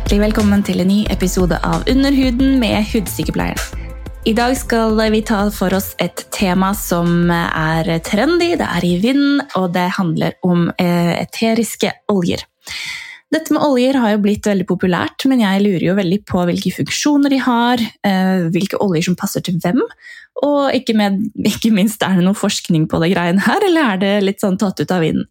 hjertelig velkommen til en ny episode av Underhuden med Hudsykepleieren. I dag skal vi ta for oss et tema som er trendy, det er i vinden, og det handler om eh, eteriske oljer. Dette med oljer har jo blitt veldig populært, men jeg lurer jo veldig på hvilke funksjoner de har, eh, hvilke oljer som passer til hvem, og ikke, med, ikke minst er det noe forskning på det greiene her, eller er det litt sånn tatt ut av vinden?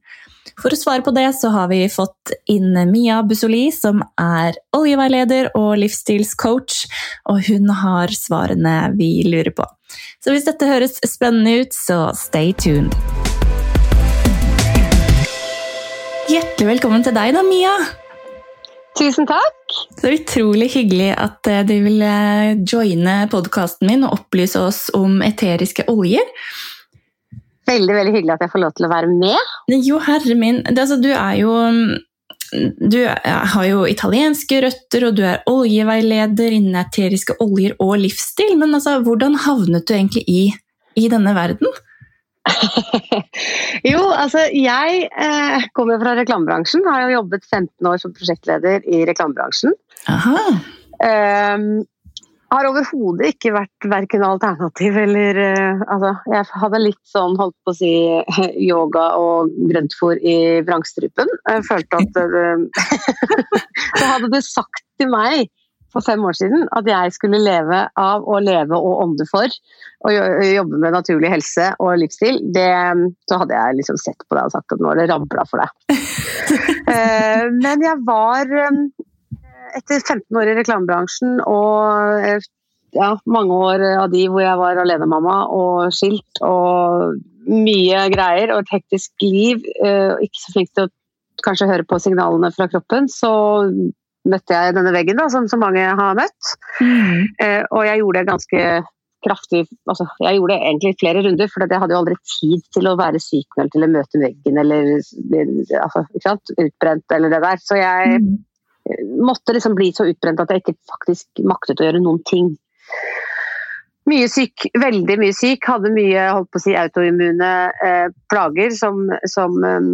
For å svare på det så har vi fått inn Mia Bussoli, som er oljeveileder og livsstilscoach, og hun har svarene vi lurer på. Så hvis dette høres spennende ut, så stay tuned. Hjertelig velkommen til deg da, Mia. Tusen takk. Så utrolig hyggelig at eh, du vil joine podkasten min og opplyse oss om eteriske oljer. Veldig veldig hyggelig at jeg får lov til å være med. Jo, herre min. Det, altså, du er jo Du har jo italienske røtter, og du er oljeveileder innen eteriske oljer og livsstil. Men altså, hvordan havnet du egentlig i, i denne verden? jo, altså jeg eh, kommer fra reklamebransjen. Har jo jobbet 15 år som prosjektleder i reklamebransjen. Aha. Um, har overhodet ikke vært verken alternativ eller uh, Altså, jeg hadde litt sånn, holdt på å si, yoga og grøntfôr i vrangstrupen. Jeg følte at uh, Så hadde du sagt til meg for fem år siden at jeg skulle leve av å leve og ånde for, og jobbe med naturlig helse og livsstil, det, så hadde jeg liksom sett på deg og sagt at nå er det rabla for deg. uh, men jeg var um, etter 15 år i reklamebransjen og eh, ja, mange år av de hvor jeg var alenemamma og skilt og mye greier og et hektisk liv, eh, og ikke så flink til å kanskje høre på signalene fra kroppen, så møtte jeg denne veggen, da, som så mange har møtt. Mm. Eh, og jeg gjorde det ganske kraftig altså, Jeg gjorde det egentlig flere runder, for jeg hadde jo aldri tid til å være sykmeldt eller møte veggen eller altså, utbrent eller det der. Så jeg mm måtte liksom bli så utbrent at jeg ikke faktisk maktet å gjøre noen ting. Mye syk, veldig mye syk. Hadde mye holdt på å si, autoimmune eh, plager som, som um,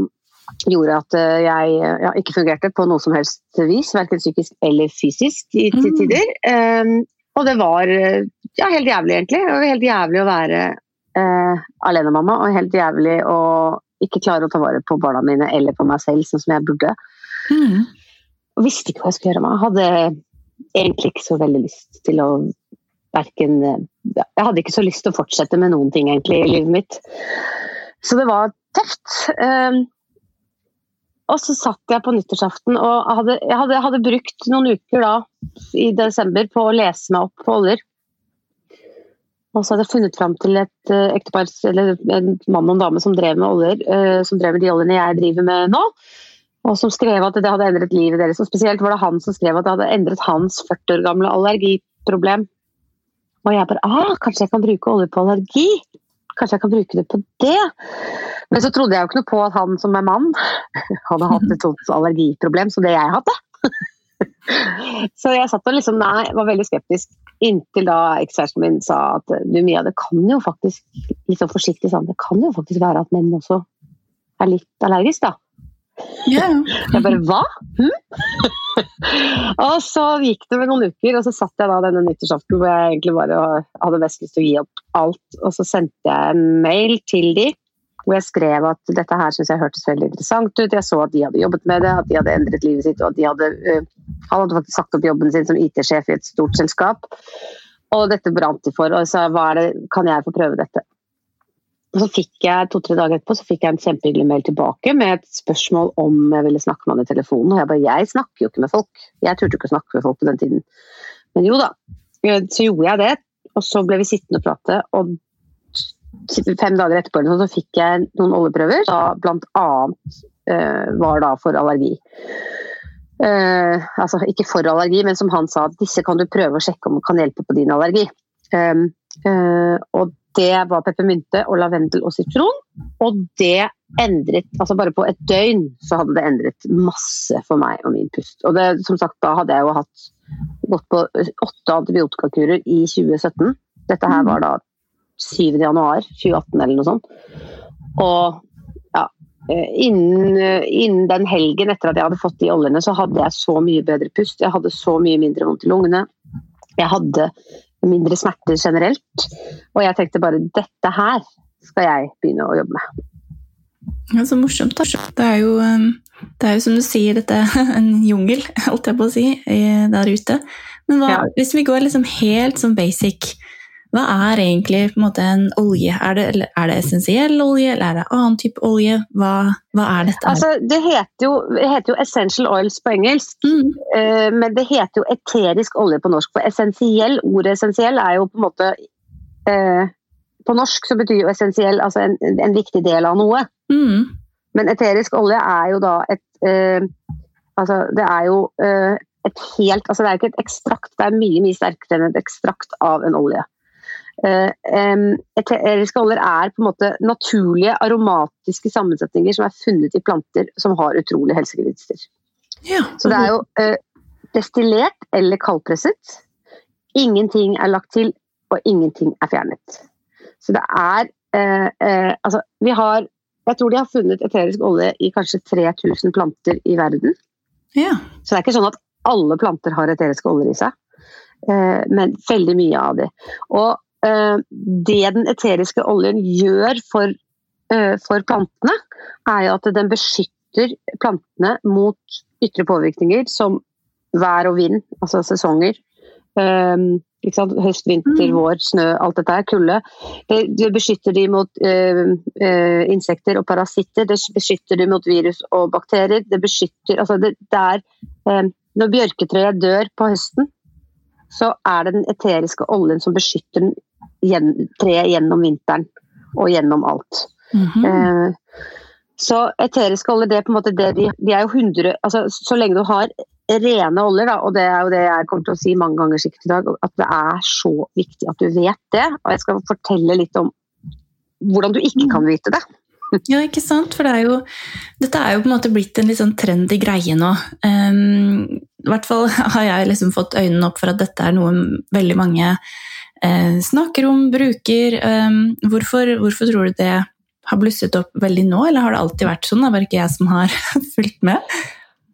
gjorde at uh, jeg ja, ikke fungerte på noe som helst vis. Verken psykisk eller fysisk i, til mm. tider. Um, og det var ja, helt jævlig, egentlig. Det var helt jævlig å være eh, alenemamma, og helt jævlig å ikke klare å ta vare på barna mine eller på meg selv, sånn som jeg burde. Mm og visste ikke hva jeg skulle gjøre med. Jeg hadde egentlig ikke så veldig lyst til å verken Jeg hadde ikke så lyst til å fortsette med noen ting egentlig i livet mitt. Så det var tøft. Um, og så satt jeg på nyttårsaften og hadde, jeg, hadde, hadde brukt noen uker da i desember på å lese meg opp på oljer. Og så hadde jeg funnet fram til et uh, ektepar, eller en mann og en dame som drev med oljer, uh, som drev med de oljene jeg driver med nå og som skrev at det hadde endret livet deres. Og spesielt var det han som skrev at det hadde endret hans 40 år gamle allergiproblem. Og jeg bare ah, kanskje jeg kan bruke olje på allergi? Kanskje jeg kan bruke det på det? Men så trodde jeg jo ikke noe på at han som er mann, hadde hatt et sånt allergiproblem som det jeg hadde. Så jeg satt og liksom, nei, var veldig skeptisk inntil da ekskjæresten min sa at du Mia, det kan jo faktisk litt sånn forsiktig sånn, det kan jo faktisk være at menn også er litt allergisk, da. Yeah. Jeg bare hva? Hm? og så gikk det med noen uker, og så satt jeg da denne nyttårsaften hvor jeg egentlig bare hadde mest lyst til å gi opp alt. Og så sendte jeg en mail til de hvor jeg skrev at dette her synes jeg hørtes veldig interessant ut. Jeg så at de hadde jobbet med det, at de hadde endret livet sitt, og at de hadde, uh, han hadde faktisk sagt opp jobben sin som IT-sjef i et stort selskap. Og dette brant de for. Og jeg sa hva er det, kan jeg få prøve dette? Og så fikk jeg to-tre dager etterpå så fikk jeg en kjempehyggelig mail tilbake med et spørsmål om jeg ville snakke med han i telefonen. Og jeg bare jeg snakker jo ikke med folk. Jeg turte ikke å snakke med folk på den tiden. Men jo da, så gjorde jeg det. Og så ble vi sittende og prate. Og fem dager etterpå så fikk jeg noen oljeprøver, da blant annet uh, var da for allergi. Uh, altså ikke for allergi, men som han sa, disse kan du prøve å sjekke om kan hjelpe på din allergi. Um, og det var peppermynte og lavendel og sitron. Og det endret Altså bare på et døgn så hadde det endret masse for meg og min pust. Og det, som sagt, da hadde jeg jo hatt gått på åtte antibiotikakurer i 2017. Dette her var da 7. januar 2018 eller noe sånt. Og ja, innen, innen, den helgen etter at jeg hadde fått de oljene, så hadde jeg så mye bedre pust. Jeg hadde så mye mindre vondt i lungene. Jeg hadde mindre smerter generelt. Og jeg tenkte bare dette her skal jeg begynne å jobbe med. Ja, Så morsomt. Det er jo, det er jo som du sier, dette en jungel, holdt jeg på å si, der ute. Men hva, ja. hvis vi går liksom helt som basic hva er egentlig en, måte, en olje? Er det, er det, essensiell olje, eller er det annen type olje? Hva, hva er dette? Altså, det, heter jo, det, heter jo, essential oils på engelsk, mm. uh, men det heter jo eterisk olje på norsk. For essensiell, ordet essensiell er jo på en måte uh, På norsk så betyr jo essensiell altså en, en viktig del av noe. Mm. Men eterisk olje er jo da et uh, Altså, det er jo et helt Altså, det er ikke et ekstrakt, det er mye, mye sterkere enn et ekstrakt av en olje. Eh, oljer er på en måte naturlige aromatiske sammensetninger som er funnet i planter som har utrolige helsegevinster. Ja. Så det er jo uh, destillert eller kaldpresset. Ingenting er lagt til, og ingenting er fjernet. Så det er uh, Altså, vi har Jeg tror de har funnet eterisk olje i kanskje 3000 planter i verden. Ja. Så det er ikke sånn at alle planter har eteriske oljer i seg, men veldig mye av de. Og Eh, det den eteriske oljen gjør for, eh, for plantene, er at den beskytter plantene mot ytre påvirkninger som vær og vind, altså sesonger. Um, Høst, vinter, mm. vår, snø, alt dette her, kulde. Det, beskytter de mot insekter og parasitter, det beskytter de mot virus og bakterier. Det beskytter altså det, det er, Når bjørketreet dør på høsten, så er det den eteriske oljen som beskytter treet gjennom vinteren og gjennom alt. Mm -hmm. så eteriske oljer, det er på en måte det de, de er jo 100 altså, Så lenge du har rene oljer, da, og det er jo det jeg kommer til å si mange ganger sikkert i dag, at det er så viktig at du vet det. Og jeg skal fortelle litt om hvordan du ikke kan vite det. Ja, ikke sant? For det er jo, dette er jo på en måte blitt en litt sånn trendy greie nå. Um, I hvert fall har jeg liksom fått øynene opp for at dette er noe veldig mange uh, snakker om, bruker. Um, hvorfor, hvorfor, tror du det har blusset opp veldig nå, eller har det alltid vært sånn? Det er bare ikke jeg som har fulgt med.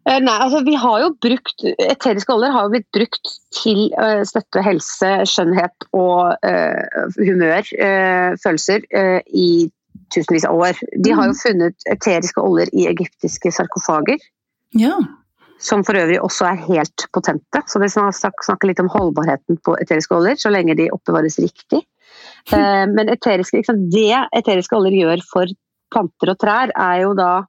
Eh, nei, altså vi har jo brukt, Eteriske oljer har jo blitt brukt til uh, støtte helse, skjønnhet og humør, følelser, i tusenvis av år. De har jo mm. funnet eteriske oljer i egyptiske sarkofager. Ja som for øvrig også er helt potente. Så vi snakker litt om holdbarheten på eteriske oljer, så lenge de oppbevares riktig. Eh, men eteriske, det eteriske oljer gjør for planter og trær, er jo da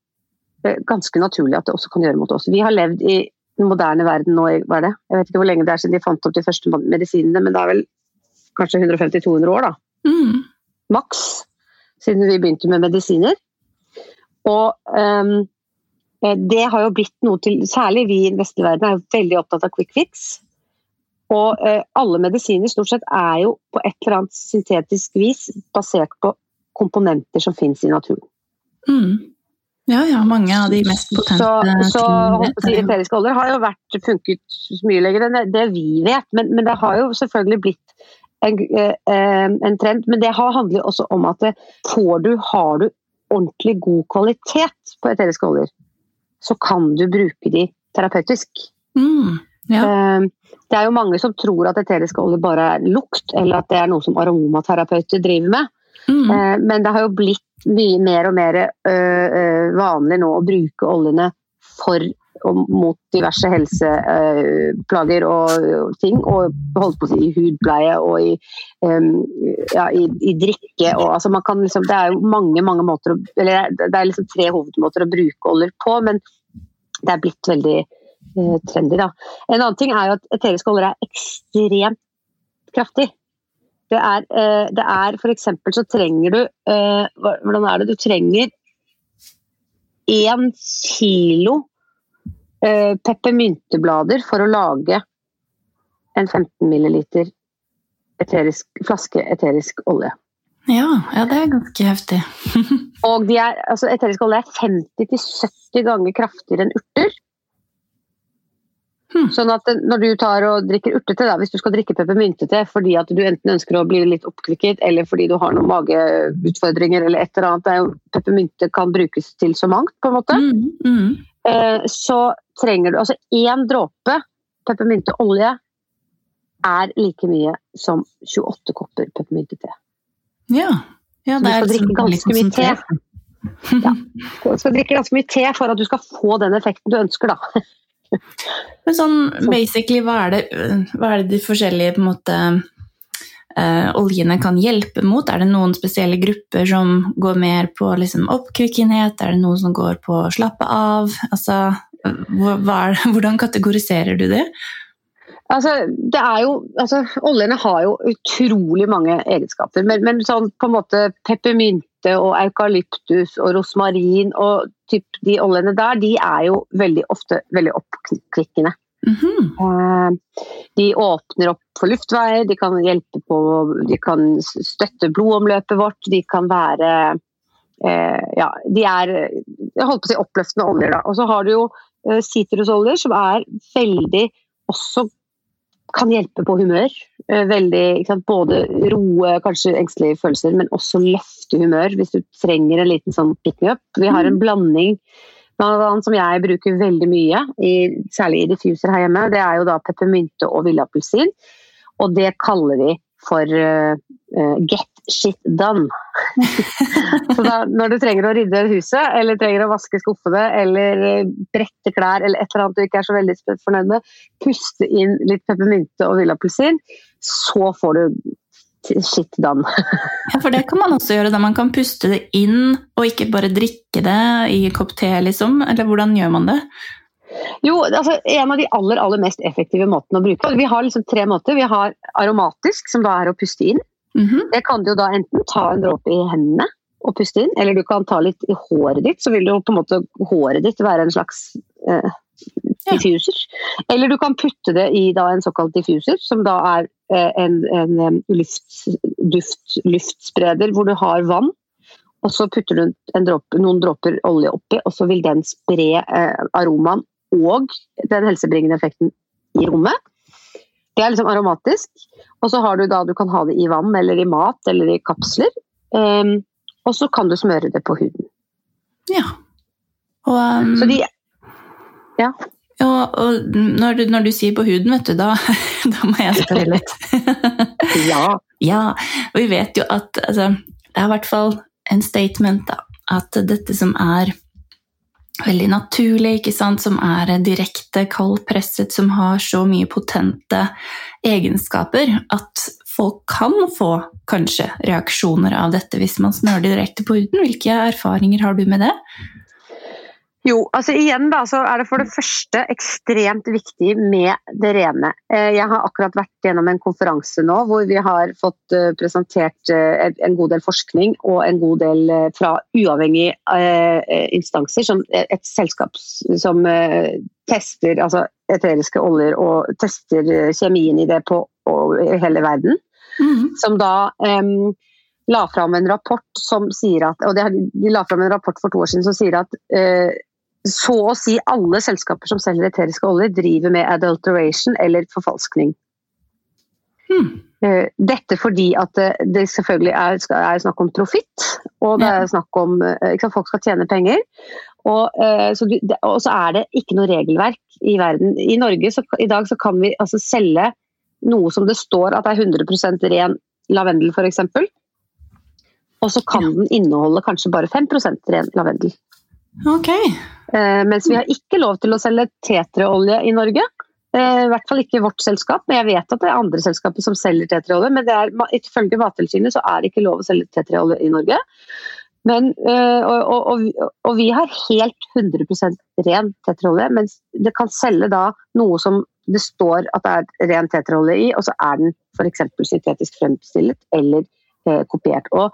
eh, ganske naturlig at det også kan gjøre mot oss. Vi har levd i den moderne verden nå, hva er det? jeg vet ikke hvor lenge det er siden de fant opp de første medisinene, men det er vel kanskje 150-200 år, da. Mm. Maks. Siden vi begynte med medisiner. Og um, det har jo blitt noe til Særlig vi i den vestlige verden er jo veldig opptatt av quick fix. Og uh, alle medisiner stort sett er jo på et eller annet syntetisk vis basert på komponenter som finnes i naturen. Mm. Ja, ja, mange av de mest potente Så, så eteriske oljer har jo vært funket mye lenger enn det vi vet, men, men det har jo selvfølgelig blitt en, eh, en, trend. Men det handler også om at får du, har du ordentlig god kvalitet på eteriske oljer, så kan du bruke de terapeutisk. Mm, ja. Det er jo mange som tror at eteriske oljer bare er lukt, eller at det er noe som aromaterapeuter driver med. Mm. Men det har jo blitt mye mer og mer vanlig nå å bruke oljene for mot diverse helseplager og ting. Og holdt på å si i hudpleie og i, um, ja, i, i drikke. Og, altså man kan liksom, det er jo mange mange måter å, eller det er liksom tre hovedmåter å bruke oljer på, men det er blitt veldig uh, trendy. da. En annen ting er jo at eteriske oljer er ekstremt kraftig. Det er, uh, det er f.eks. så trenger du uh, Hvordan er det? Du trenger én kilo eh, peppermynteblader for å lage en 15 milliliter eterisk, flaske eterisk olje. Ja, ja, det er ganske heftig. og er, altså, eterisk olje er 50-70 ganger kraftigere enn urter. Hmm. Sånn at når du tar og drikker urtete, da, hvis du skal drikke peppermyntete fordi at du enten ønsker å bli litt oppkvikket, eller fordi du har noen mageutfordringer eller et eller annet, er peppermynte kan brukes til så mangt, på en måte, Mm, mm. Eh, så trenger du altså én dråpe peppermynteolje er like mye som 28 kopper peppermyntete. Ja. ja. Så du skal drikke liksom ganske mye te. Ja. Du skal drikke ganske mye te for at du skal få den effekten du ønsker, da. Men sånn basically, hva er det, hva er det de forskjellige på en måte, oljene kan hjelpe mot? Er det noen spesielle grupper som går mer på liksom, oppkvikkenhet? Er det noen som går på slappe av? Altså, er, hvordan kategoriserer du det? Altså, det er jo, altså, oljene har jo utrolig mange egenskaper, men, men sånn på en måte peppermynte og eukalyptus og rosmarin og typ, de oljene der, de er jo veldig ofte veldig oppkvikkende. Mhm. -hmm. De åpner opp for luftveier, de kan hjelpe på De kan støtte blodomløpet vårt, de kan være eh, Ja, de er jeg holdt på å si oppløftende oljer, da. Og så har du jo eh, sitrusoljer, som er veldig også kan hjelpe på humør. Veldig, sant? Både roe kanskje engstelige følelser, men også løfte humør hvis du trenger en liten sånn pick me up. Vi har en blanding annet, som jeg bruker veldig mye, i, særlig i diffuser her hjemme. Det er jo da peppermynte og villappelsin. Og det kaller vi for uh, get shit done. Så da, når du trenger å rydde huset, eller trenger å vaske skuffene, eller eh, brette klær, eller et eller annet du ikke er så veldig fornøyd med, puste inn litt peppermynte og villappelsin, så får du shit done. Ja, for det kan man også gjøre, da man kan puste det inn og ikke bare drikke det i en kopp te, liksom. Eller hvordan gjør man det? Jo, altså En av de aller aller mest effektive måtene å bruke Vi har liksom tre måter. Vi har aromatisk, som da er å puste inn. Mhm. Det kan du jo da enten ta en dråpe i hendene og puste inn, eller du kan ta litt i håret ditt, så vil jo på en måte håret ditt være en slags eh. Diffuser. Eller du kan putte det i da en såkalt diffuser, som da er eh, en, en luft, duft, luftspreder hvor du har vann. Og så putter du en dråpe, noen dråper olje oppi, og så vil den spre eh, aromaen og den helsebringende effekten i rommet. Det er liksom aromatisk. Og så har du da, du kan ha det i vann eller i mat eller i kapsler. Um, og så kan du smøre det på huden. Ja. Og, um, Så de, og, og når, du, når du sier på huden, vet du, da, da må jeg spørre litt. ja. ja, og vi vet jo at altså, det er i hvert fall en statement, da. At dette som er veldig naturlig, ikke sant, som er direkte kaldpresset, som har så mye potente egenskaper, at folk kan få kanskje reaksjoner av dette hvis man smører det direkte på huden. Hvilke erfaringer har du med det? Jo, altså igjen da, så er det for det første ekstremt viktig med det rene. Eh, Jeg har akkurat vært gjennom en konferanse nå hvor vi har fått eh, presentert eh, en god del forskning og en god del fra uavhengige instanser, som et selskap som tester altså eteriske oljer og tester kjemien i det på hele verden Mhm. som da um, la fram en rapport som sier at og det, De la fram en rapport for to år siden som sier at eh, så å si alle selskaper som selger eteriske oljer, driver med adulteration eller forfalskning. Hmm. Eh, Dette fordi at det, det selvfølgelig er, er snakk om profitt, og det er snakk om eh, sant, folk skal tjene penger. Og, eh, så, og så er det ikke noe regelverk i verden. I Norge så, i dag så kan vi altså selge noe som det står at er 100% ren lavendel f.eks. Og så kan den inneholde kanskje bare 5% ren lavendel. Ok. Eh, mens vi har ikke lov til å selge tetreolje i Norge. Eh, I hvert fall ikke vårt selskap, men jeg vet at det er andre selskaper som selger tetreolje. Men det er, ifølge Mattilsynet så er det ikke lov å selge tetreolje i Norge. Men, eh, og, og, og, vi har helt 100% ren tetreolje, mens det kan selge da noe som det står at det er ren tetreolje i, og så er den f.eks. syntetisk fremstilt eller eh, kopiert. Og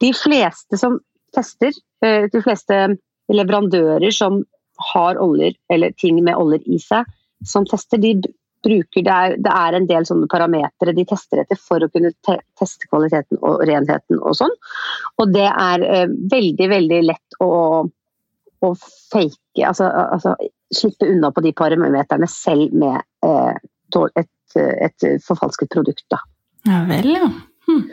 de fleste som tester, de fleste leverandører som har oljer, eller ting med oljer i seg, som tester, de bruker det er, det er en del sånne parametere de tester etter for å kunne te teste kvaliteten og renheten og sånn. Og det er eh, veldig, veldig lett å, å fake, altså, altså slippe unna på de parameterne selv med eh, et, et, forfalsket produkt. Da. Ja vel, ja. Hm.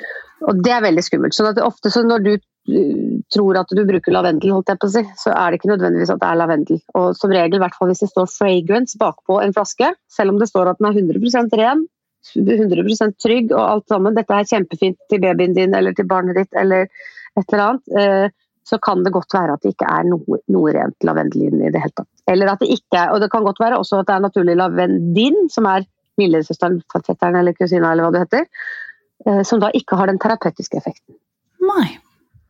Og det er veldig skummelt. sånn at ofte så når du tror at du bruker lavendel, holdt jeg på å si, så er det ikke nødvendigvis at det er lavendel. Og som regel, i hvert fall hvis det står 'fragrance' bakpå en flaske, selv om det står at den er 100% ren, 100% trygg og alt sammen, dette er kjempefint til babyen din eller til barnet ditt eller et eller annet, eh, så kan det godt være at det ikke er noe, noe rent lavendel i den i det hele tatt. Eller at det ikke er, og det kan godt være også at det er naturlig lavendin, som er lillesøsteren, fetteren eller kusina eller hva det heter, eh, som da ikke har den terapeutiske effekten. Nei.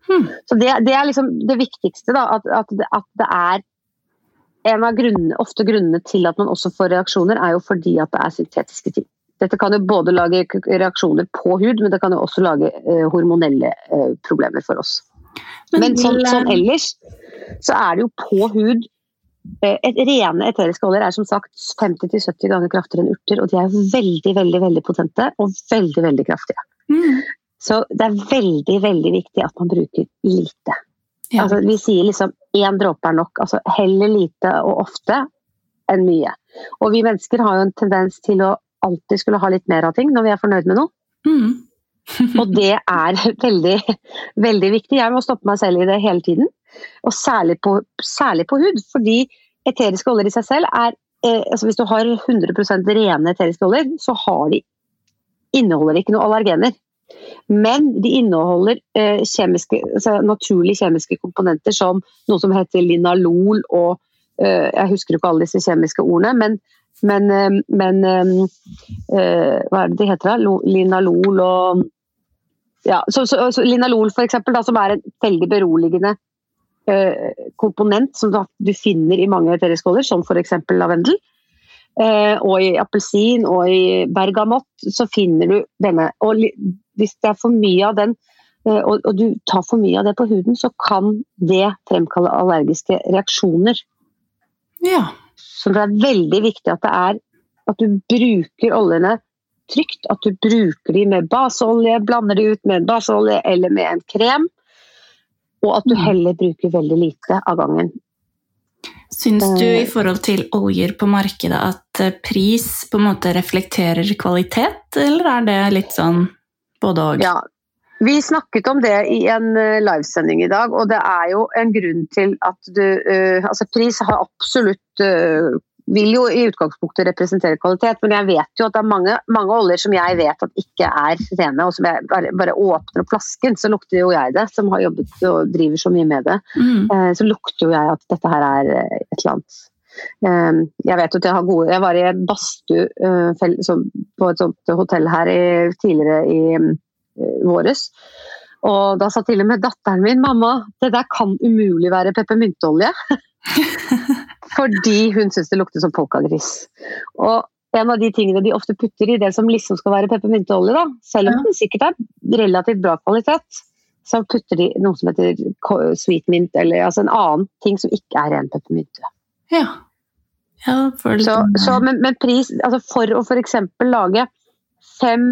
Hmm. Så det, det, er liksom det viktigste, da, at, at, det, at det er en av grunnene, ofte grunnene til at man også får reaksjoner, er jo fordi at det er syntetiske ting. Dette kan jo både lage reaksjoner på hud, men det kan jo også lage eh, hormonelle eh, problemer for oss. Men, men sånn, sånn, ellers så er det jo på hud eh, et Rene eteriske oljer er som sagt 50-70 ganger kraftigere enn urter, og de er veldig veldig, veldig potente og veldig veldig kraftige. Mm. Så det er veldig, veldig viktig at man bruker lite. Ja. Altså, vi sier liksom én dråpe er nok. Altså heller lite og ofte enn mye. Og vi mennesker har jo en tendens til å alltid skulle ha litt mer av ting når vi er fornøyd med noe. Mm. og det er veldig, veldig viktig. Jeg må stoppe meg selv i det hele tiden. Og særlig på, særlig på hud, fordi eteriske oljer i seg selv er eh, altså Hvis du har 100% rene eteriske oljer, så har de, inneholder de ikke noe allergener. Men de inneholder eh, kjemiske, altså naturlige kjemiske komponenter som noe som heter linalol og eh, Jeg husker ikke alle disse kjemiske ordene, men, men, eh, men eh, Hva er det de heter? da? Linalol og ja, så, så, så Linalol, for eksempel, da, som er en veldig beroligende eh, komponent som du, du finner i mange terreskåler, som f.eks. lavendel. Eh, og i appelsin og i bergamott så finner du denne. Og hvis det er for mye av den, eh, og, du tar for mye av det på huden, så kan det fremkalle allergiske reaksjoner. Ja. Så det er veldig viktig at det er at du bruker oljene trygt. At du bruker de med baseolje, blander de ut med en baseolje eller med en krem. Og at du mm. heller bruker veldig lite av gangen. Syns du i eh. forhold til oljer på markedet at eh, pris på en måte reflekterer kvalitet, eller er det litt sånn både og? Ja, vi snakket om det i en eh, livesending i dag, og det er jo en grunn til at du Altså, pris har absolutt vil jo i utgangspunktet representere kvalitet, men jeg vet jo at det er mange, mange oljer som jeg vet at ikke er rene. og som jeg bare, bare åpner opp flasken, så lukter jo jeg det, som har jobbet og driver så mye med det. Mm. Eh, så lukter jo jeg at dette her er eh, et eller annet. Eh, jeg vet at jeg har gode Jeg var i en badstue på et sånt hotell her i, tidligere i våres. Og da sa til og med datteren min mamma, det der kan umulig være peppermynteolje. Fordi hun syns det lukter som polkagris. Og en av de tingene de ofte putter i det som liksom skal være peppermynteolje, da, selv om den sikkert er relativt bra kvalitet, så putter de noe som heter sweet mint, eller altså en annen ting som ikke er ren peppermynte. Ja. ja så, så men, men, pris altså For å f.eks. lage fem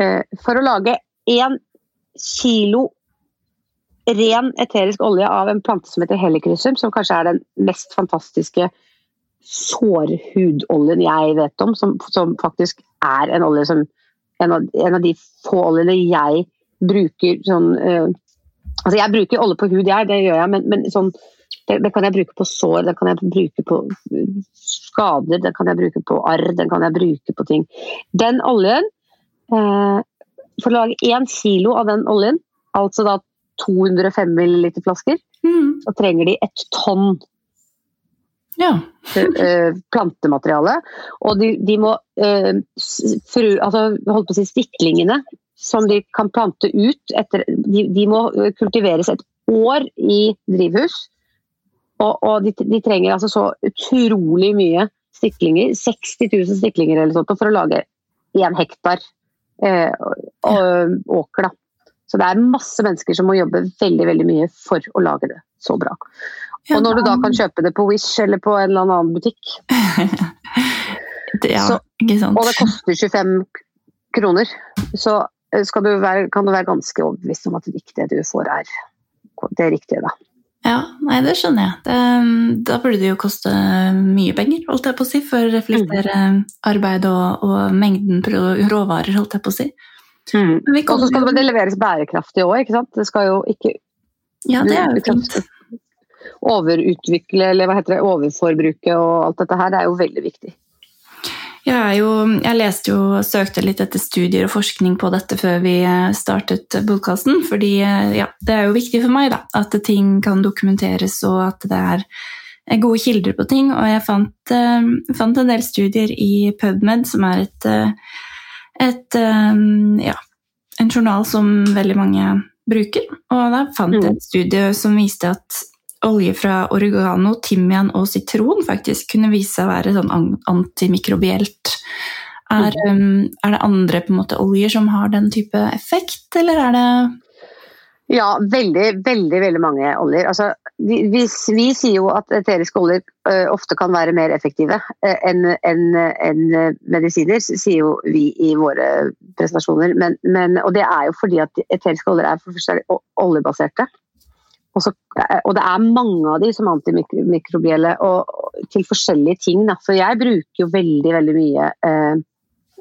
eh, For å lage én kilo ren eterisk olje av en plante som heter helichrysum, som kanskje er den mest fantastiske sårhudoljen jeg vet om, som, som faktisk er en olje som en av, en av, de få oljene jeg bruker sånn uh, Altså jeg bruker olje på hud, jeg, det gjør jeg, men, men sånn, det, det, kan jeg bruke på sår, det kan jeg bruke på skader, det kan jeg bruke på arr, det kan jeg bruke på ting. Den oljen uh, For å lage én kilo av den oljen, altså da 205 ml flasker, mm. så trenger de et tonn ja. Eh, plantemateriale. Og de, de må eh, fru, altså, holdt på å si stiklingene som de kan plante ut etter, de, de må kultiveres et år i drivhus. Og, og de, de, trenger altså så utrolig mye stiklinger, 60 000 stiklinger eller sånt, for å lage én hektar eh, åker. Da. Så det er masse mennesker som må jobbe veldig veldig mye for å lage det så bra. Og når du da kan kjøpe det på Wish eller på en eller annen butikk ja, så, Og det koster 25 kroner, så eh, du være, kan du være ganske overbevist om at det riktige du får, er det riktige. da. Ja, nei, det skjønner jeg. Det, da burde det jo koste mye penger, holdt jeg på å si, for å reflektere mm. arbeid og, og, mengden råvarer, holdt jeg på å si. Mm. Og så skal det leveres bærekraftig òg, ikke sant? Det skal jo ikke Ja, det er jo fint. Overutvikle, eller hva heter det, overforbruke og alt dette her, det er jo veldig viktig. Jeg, jo, jeg, leste jo og søkte litt etter studier og forskning på dette før vi eh, startet podkasten. fordi eh, ja, det er jo viktig for meg da, at ting kan dokumenteres og at det er gode kilder på ting. Og jeg fant, uh, fant en del studier i PubMed, som er et, et um, ja, en journal som veldig mange bruker. Og da fant jeg et mm. studie som viste at olje fra oregano, timian og sitron faktisk kunne vise seg å være sånn antimikrobielt. Er, mm. um, er, det andre måte oljer som har den type effekt, eller er det Ja, veldig, veldig veldig mange oljer. Altså, vi, vi, vi, sier jo at eteriske oljer uh, ofte kan være mer effektive uh, enn en, en medisiner, sier jo vi i våre presentasjoner. Men, men, og det er jo fordi at eteriske oljer er for oljebaserte. Og, så, og det er mange av de som antimikrobielle og, og til forskjellige ting. Da. Så jeg bruker jo veldig, veldig mye eh,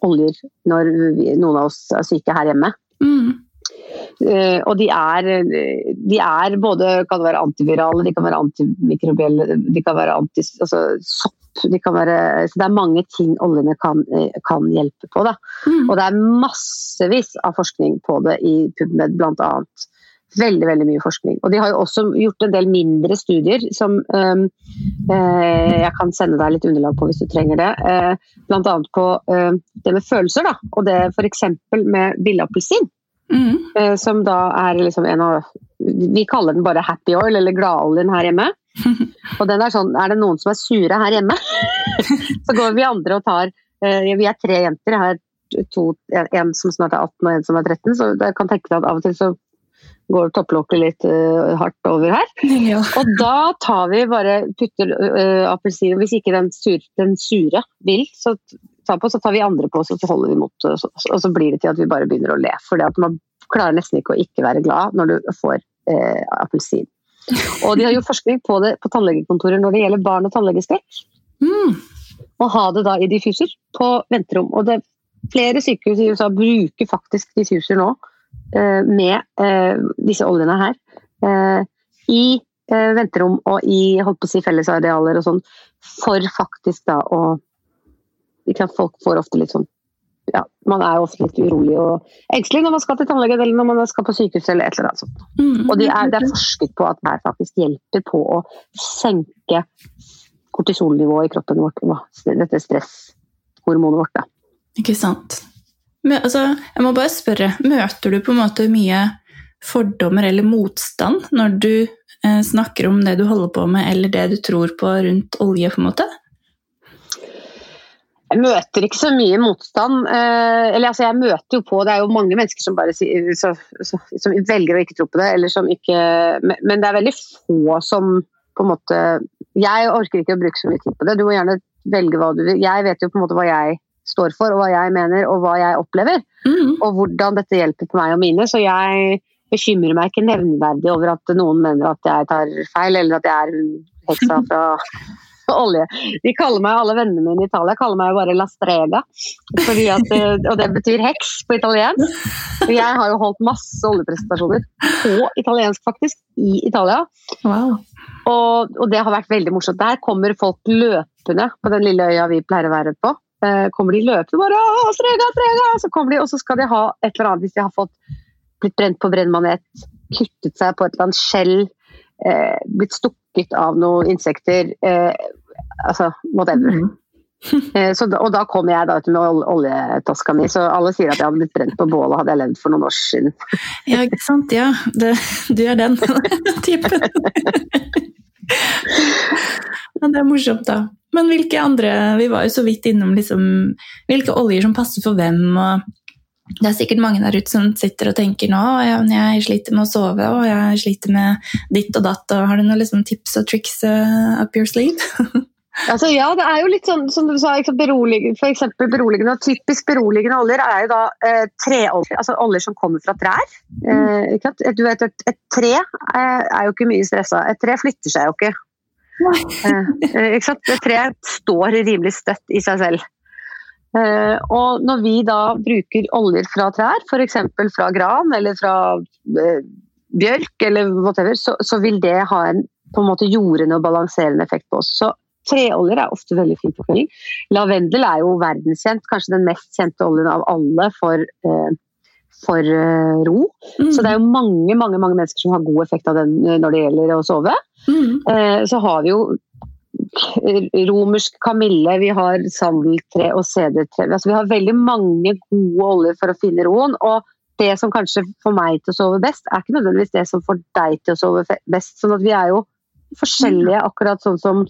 oljer når vi, noen av oss er syke her hjemme. Mm. Uh, og de er, de er, både kan være antivirale, de kan være antimikrobielle, de kan være anti, altså, sopp. De kan være, så det er mange ting oljene kan, kan hjelpe på. Mm. Og det er massevis av forskning på det i PubMed, annet. Veldig veldig mye forskning. Og de har jo også gjort en del mindre studier som um, eh, jeg kan sende deg litt underlag på hvis du trenger det. Eh, Bl.a. på eh, det med følelser, da. Og det f.eks. med billeappelsin. Mm. Eh, som da er liksom en av Vi kaller den bare happy oil, eller gladoljen her hjemme. Og den er sånn Er det noen som er sure her hjemme, så går vi andre og tar eh, Vi er tre jenter. Jeg har to, en som snart er 18 og en som er 13, så jeg kan tenke deg at av og til så går topplokket litt uh, hardt over her. Ja. Og da tar vi bare putter uh, appelsin Hvis ikke den, sur, den, sure vil så ta på, så tar vi andre på, så holder vi mot, og så, blir det til at vi bare begynner å le. For man klarer nesten ikke å ikke være glad når du får eh, appelsin. Og de har gjort forskning på det på tannlegekontorer når det gjelder barn og tannlegeskrekk. Mm. Og ha det da i diffuser på venterom. Og det, flere sykehus i USA bruker faktisk diffuser nå Eh, med eh, disse oljene her eh, i venterom og i holdt på å si fellesarealer og sånn, for faktisk da å Folk får ofte litt sånn ja, man er ofte litt urolig og engstelig når man skal til tannlegen eller når man skal på sykehus eller et eller annet sånt. Mm. Og det er, det er forsket på at det faktisk hjelper på å senke kortisolnivået i kroppen vårt, dette stresshormonet vårt. Da. Ikke sant. Men, altså, jeg må bare spørre, møter du på en måte mye fordommer eller motstand når du eh, snakker om det du holder på med, eller det du tror på rundt olje, på en måte? Jeg møter ikke så mye motstand. Eh, eller altså, jeg møter jo på Det er jo mange mennesker som bare sier, så, så, som velger å ikke tro på det, eller som ikke Men det er veldig få som på en måte Jeg orker ikke å bruke så mye tid på det. Du må gjerne velge hva du vil. Jeg vet jo på en måte hva jeg står for, og hva jeg mener og hva jeg opplever. Mm. Og hvordan dette hjelper på meg og mine. Så jeg bekymrer meg ikke nevneverdig over at noen mener at jeg tar feil, eller at jeg er heksa fra olje. De kaller meg, Alle vennene mine i Italia kaller meg bare la strega, at, og det betyr heks på italiensk. Jeg har jo holdt masse oljepresentasjoner på italiensk, faktisk, i Italia. Wow. Og, og, det har vært veldig morsomt. Der kommer folk løpende på den lille øya vi pleier å være på. Eh, kommer de løpende bare å, strega, strega! Så kommer de, og så skal de ha et eller annet hvis de har fått blitt brent på brennmanet, kuttet seg på et eller annet skjell, eh, blitt stukket av noen insekter. Eh, altså whatever. Mm. Eh, så, og da kom jeg da ut med oljetaska mi, så alle sier at jeg hadde blitt brent på bålet hadde jeg levd for noen år siden. ja, ikke sant. Ja, det, du er den typen. ja, det er morsomt, da. Men hvilke andre Vi var jo så vidt innom liksom, hvilke oljer som passer for hvem. og det er sikkert mange der ute som sitter og tenker nå jeg sliter med å sove og jeg sliter med ditt og datt. og Har du noen liksom, tips og triks uh, up your sleeve? Altså, ja, det er jo litt sånn som du sa, beroligende, for eksempel beroligende. og Typisk beroligende oljer er jo da eh, treoljer, altså oljer som kommer fra trær. Eh, du vet, et, et tre er, er, jo ikke mye stressa. Et tre flytter seg jo ikke. Eh, eh, ikke sant? Et tre står rimelig støtt i seg selv. Eh, og når vi da bruker oljer fra trær, f.eks. fra gran eller fra eh, bjørk eller whatever, så, så vil det ha en på en måte jordende og balanserende effekt på oss. Så Treoljer er ofte veldig fint på kvelden. Lavendel er jo verdenskjent, kanskje den mest kjente oljen av alle for, eh, for eh, ro. Mm. Så det er jo mange, mange, mange mennesker som har god effekt av den eh, når det gjelder å sove. Mm. Eh, så har vi jo romersk kamille, vi har sandeltre og sedertre. Altså, vi har veldig mange gode oljer for å finne roen. og det som kanskje får meg til å sove best, er ikke nødvendigvis det som får deg til å sove best. sånn at vi er jo forskjellige, akkurat sånn som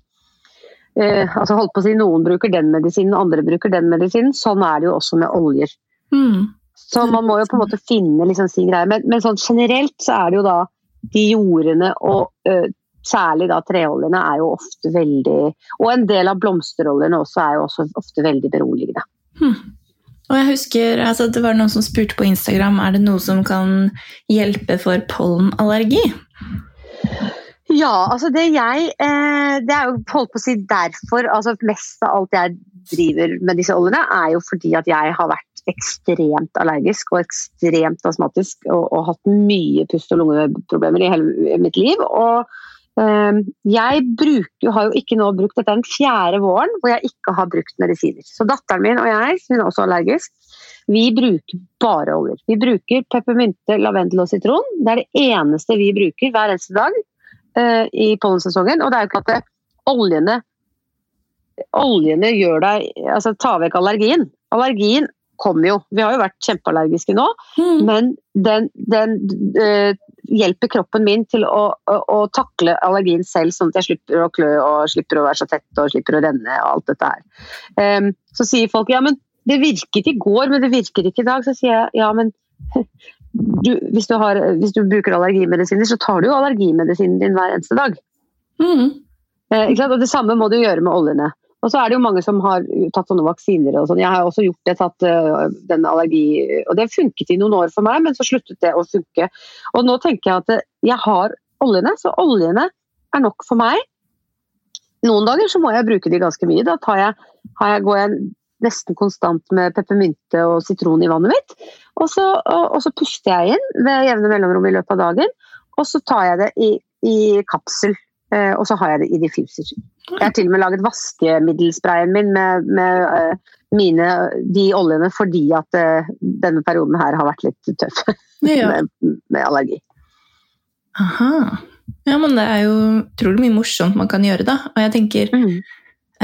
eh, altså holdt på å si Noen bruker den medisinen, andre bruker den medisinen. Sånn er det jo også med oljer. Mm. Så man må jo på en måte finne liksom sin greie. Men, men, sånn generelt så er det jo da de jordene og eh, særlig da treoljene er jo ofte veldig Og en del av blomsteroljene også er jo også ofte veldig beroligende. Hmm. Og jeg husker, altså, Det var noen som spurte på Instagram er det noe som kan hjelpe for pollenallergi. Ja, altså det jeg eh, Det er jo holdt på å si derfor altså Mest av alt jeg driver med disse oljene, er jo fordi at jeg har vært ekstremt allergisk og ekstremt astmatisk og, og hatt mye pust- og lungeproblemer i hele mitt liv. Og eh, jeg bruker, har jo ikke nå brukt Dette er den fjerde våren hvor jeg ikke har brukt medisiner. Så datteren min og jeg, hun er også allergisk, vi bruker bare oljer. Vi bruker peppermynte, lavendel og sitron. Det er det eneste vi bruker hver eneste dag i pollensesongen. Og det er jo ikke at det, oljene oljene gjør deg Altså tar vekk allergien. Allergien kommer jo. Vi har jo vært kjempeallergiske nå, mm. men den, den uh, hjelper kroppen min til å, å, å, takle allergien selv, sånn at jeg slipper å klø og slipper å være så tett og slipper å renne og alt dette her. Um, så sier folk ja, men det virket i går, men det virker ikke i dag. Så sier jeg ja, men du, hvis, du har, hvis, du bruker allergimedisiner, så tar du jo allergimedisinen din hver eneste dag. Mm. Eh, og Det samme må du gjøre med oljene. Og så er det jo mange som har tatt sånne vaksiner og sånn. Jeg har også gjort det, tatt uh, den allergi Og det funket i noen år for meg, men så sluttet det å funke. Og nå tenker jeg at jeg har oljene, så oljene er nok for meg. Noen dager så må jeg bruke de ganske mye. Da jeg, jeg, går jeg nesten konstant med peppermynte og sitron i vannet mitt. Og så, og, og så, puster jeg inn ved jevne mellomrom i løpet av dagen. Og så tar jeg det i, i kapsel, eh, og så har jeg det i diffuser. Jeg har til og med laget vaskemiddelsprayen min med, med eh, mine, de oljene fordi at eh, denne perioden her har vært litt tøff ja. med, med, allergi. Aha. Ja, men det er jo utrolig mye morsomt man kan gjøre, da. Og jeg tenker mm.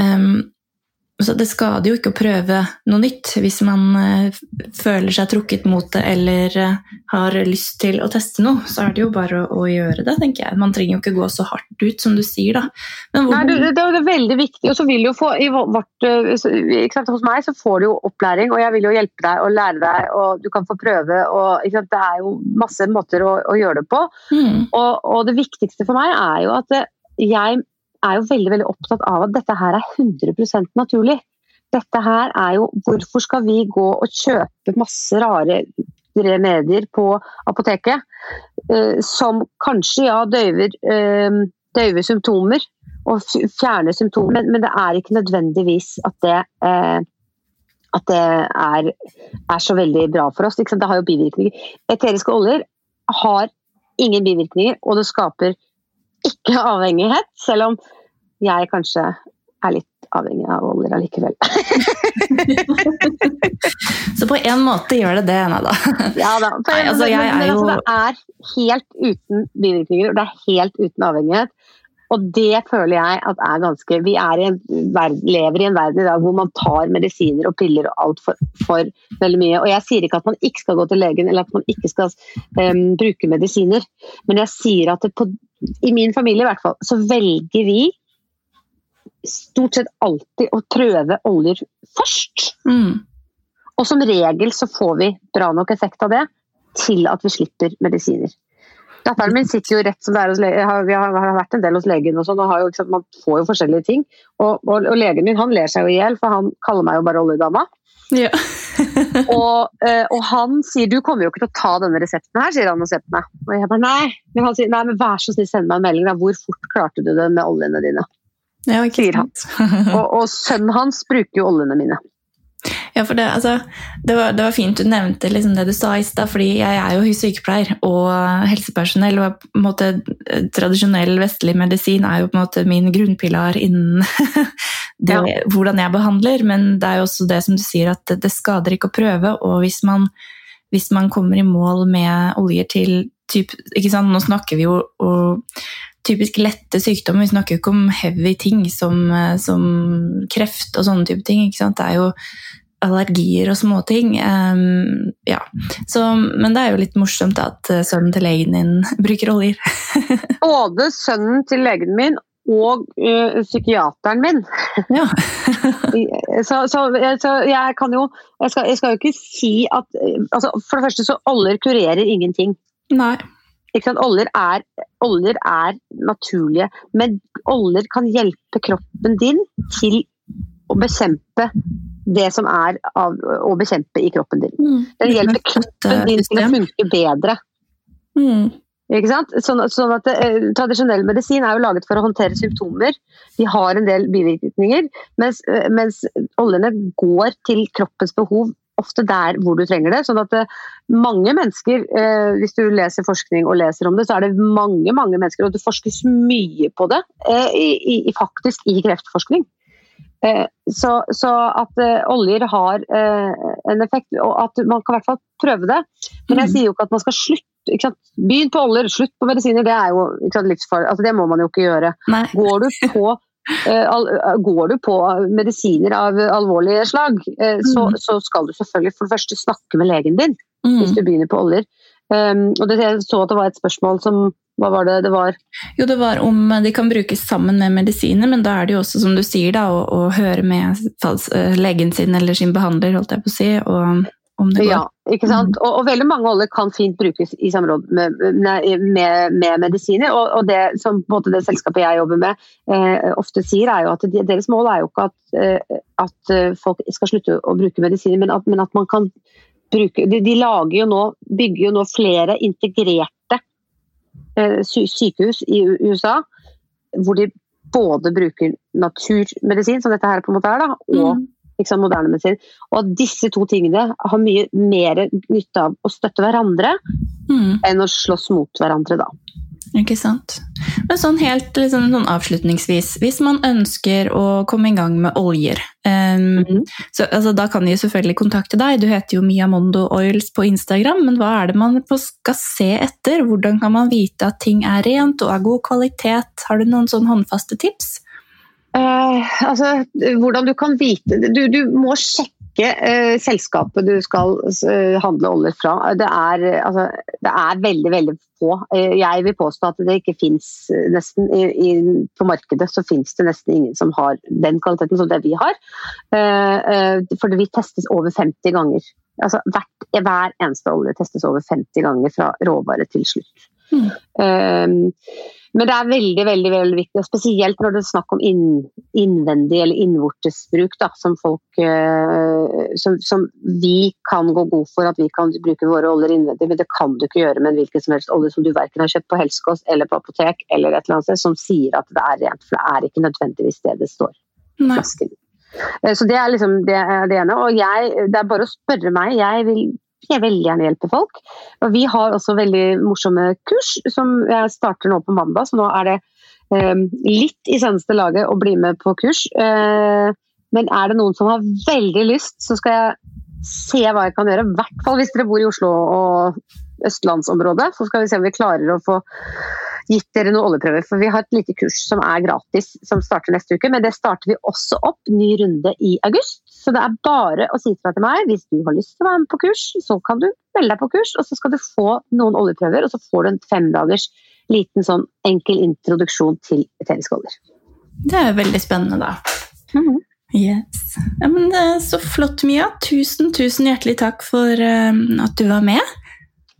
um, så det skader jo ikke å prøve noe nytt hvis man uh, føler seg trukket mot det eller uh, har lyst til å teste noe. Så er det jo bare å, å, gjøre det, tenker jeg. Man trenger jo ikke gå så hardt ut som du sier, da. Hvor... Nei, det, det, er veldig viktig. Og så vil du få i vårt, sant, Hos meg så får du jo opplæring, og jeg vil jo hjelpe deg og lære deg, og du kan få prøve. og sant, Det er jo masse måter å, å gjøre det på. Mm. Og, og, det viktigste for meg er jo at jeg er jo veldig, veldig opptatt av at dette her er 100% naturlig. Dette her er jo Hvorfor skal vi gå og kjøpe masse rare remedier på apoteket uh, som kanskje ja, døyver, uh, døyver symptomer og fjerner symptomer, men, det er ikke nødvendigvis at det, uh, at det er, er, så veldig bra for oss. Det har jo bivirkninger. Eteriske oljer har ingen bivirkninger, og det skaper ikke avhengighet, selv om jeg kanskje er litt avhengig av oljer allikevel. så på en måte gjør det det, Nada. ja da. Nei, altså, men, men, jo... altså, det er helt uten bivirkninger, og det er helt uten avhengighet. Og det føler jeg at er ganske Vi er i en verden, lever i en verden i dag hvor man tar medisiner og piller og alt for, for, veldig mye. Og jeg sier ikke at man ikke skal gå til legen eller at man ikke skal um, bruke medisiner, men jeg sier at på, i min familie i hvert fall, så velger vi stort sett alltid å prøve oljer først. Mm. Og som regel så får vi bra nok effekt av det til at vi slipper medisiner. Datteren min sitter jo rett som det er hos legen. Vi har, vært en del hos legen, og sånn, og jo, man får jo forskjellige ting. Og, og, og, legen min han ler seg jo i hjel, for han kaller meg jo bare oljedama. Ja. og, eh, og, han sier du kommer jo ikke til å ta denne resepten her, sier han og ser på meg. Og jeg bare nei. Men han sier nei, men vær så snill, send meg en melding. Da. Hvor fort klarte du det med oljene dine? Ja, sier han. og, og sønnen hans bruker jo oljene mine. Ja, for det, altså, det, var, det, var, fint du nevnte liksom det du sa i stad, fordi jeg er jo sykepleier og helsepersonell. og på en måte Tradisjonell vestlig medisin er jo på en måte min grunnpilar innen det, ja. hvordan jeg behandler, men det er jo også det som du sier, at det, det skader ikke å prøve. Og hvis man, hvis man kommer i mål med oljer til typ, ikke sant, Nå snakker vi jo og, typisk lette sykdommer. Vi snakker jo ikke om heavy ting som, som kreft og sånne type ting. ikke sant? Det er jo allergier og småting. Um, ja. Så, men det er jo litt morsomt at eh, sønnen til legen din bruker oljer. Både sønnen til legen min og uh, psykiateren min. Ja. så, så, så, jeg kan jo jeg skal, jeg skal, jo ikke si at altså, For det første så oljer kurerer ingenting. Nei. Oljer er, oljer er naturlige, men oljer kan hjelpe kroppen din til å bekjempe det som er av, å bekjempe i kroppen din. Mm. Den hjelper kroppen din til å funke bedre. Mm. Ikke sant? Sånn, sånn at eh, Tradisjonell medisin er jo laget for å håndtere symptomer. De har en del bivirkninger, mens, eh, mens oljene går til kroppens behov ofte der hvor du trenger det. sånn at eh, mange mennesker, eh, Hvis du leser forskning og leser om det, så er det mange mange mennesker, og det forskes mye på det, eh, i, i, faktisk i kreftforskning. Eh, så, så, at uh, oljer har en effekt, og at man kan i hvert fall prøve det. Men jeg mm. sier jo ikke at man skal slutte. Begynn på oljer, slutt på medisiner. Det er jo sant, livsfarlig. Altså, det må man jo ikke gjøre. Nei. Går du på uh, går du på medisiner av alvorlige slag, så, mm. så, skal du selvfølgelig for det første snakke med legen din mm. hvis du begynner på oljer. Um, og det, Jeg så at det var et spørsmål som hva var det det var? Jo, det var om de kan brukes sammen med medisiner, men da er det jo også, som du sier, da, å, å høre med eh, legen sin eller sin behandler, holdt jeg på å si, og om det går. Ja, ikke sant. Mm. Og, og, veldig mange oljer kan fint brukes i samråd med, med, med medisiner. Og, og, det som det selskapet jeg jobber med eh, ofte sier, er jo at de, deres mål er jo ikke at, eh, at, eh, folk skal slutte å bruke medisiner, men at, men at man kan bruke de, de, lager jo nå, bygger jo nå flere integrerte Eh, sykehus i USA hvor de både bruker naturmedisin, som dette her på en måte er, da, og liksom, moderne medisin. Og at disse to tingene har mye mer nytte av å støtte hverandre mm. enn å slåss mot hverandre, da. Ikke sant. Men sånn helt liksom, sånn avslutningsvis, hvis man ønsker å komme i gang med oljer um, mm så, altså, Da kan de jo selvfølgelig kontakte deg, du heter jo Miamondo Oils på Instagram, men hva er det man skal se etter? Hvordan kan man vite at ting er rent og av god kvalitet? Har du noen sånn håndfaste tips? Uh, altså, hvordan du kan vite Du, du må sjekke eh, selskapet du skal eh, handle olje fra. Det er, altså, det er, veldig, veldig få. Eh, jeg vil påstå at det ikke fins eh, nesten i, i, På markedet så fins det nesten ingen som har den kvaliteten som det vi har. Eh, eh fordi vi testes over 50 ganger. Altså, hvert, hver eneste olje testes over 50 ganger fra råvare til slutt. Mm. Men det er veldig veldig, veldig viktig, og spesielt når det er snakk om inn, innvendig eller innvortesbruk, da, som, folk, uh, som, som, vi kan gå god for at vi kan bruke våre oljer innvendig, men det kan du ikke gjøre med en hvilken som helst olje som du verken har kjøpt på helsekost eller på apotek eller et eller annet sted, som sier at det er rent. For det er ikke nødvendigvis det det står i flasken. Eh, så det er liksom det, det ene. Og jeg, det er bare å spørre meg. Jeg vil jeg veldig gjerne hjelpe folk. Og vi har også veldig morsomme kurs som jeg starter nå på mandag, så nå er det eh, litt i seneste laget å bli med på kurs. Eh, men er det noen som har veldig lyst, så skal jeg se hva jeg kan gjøre. I hvert fall hvis dere bor i Oslo og østlandsområdet. Så skal vi se om vi klarer å få gitt dere noen oljeprøver. For vi har et lite kurs som er gratis, som starter neste uke. Men det starter vi også opp, ny runde i august. Så det er bare å si fra til meg hvis du har lyst til å være med på kurs, så kan du melde deg på kurs, og så skal du få noen oljeprøver, og så får du en femdagers liten sånn enkel introduksjon til eteriske oljer. Det er veldig spennende, da. Mm -hmm. Yes. Ja, men det er Så flott, Mia. Tusen, tusen hjertelig takk for um, at du var med.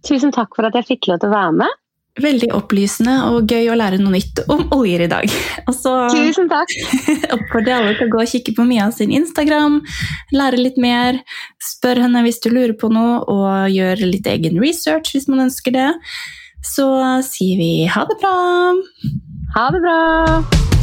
Tusen takk for at jeg fikk lov til å være med. veldig opplysende og gøy å lære noe nytt om oljer i dag. Så Tusen takk! oppfordrer alle til å gå og kikke på Mia sin Instagram, lære litt mer, spør henne hvis du lurer på noe, og gjør litt egen research hvis man ønsker det. Så sier vi ha det bra! Ha det bra!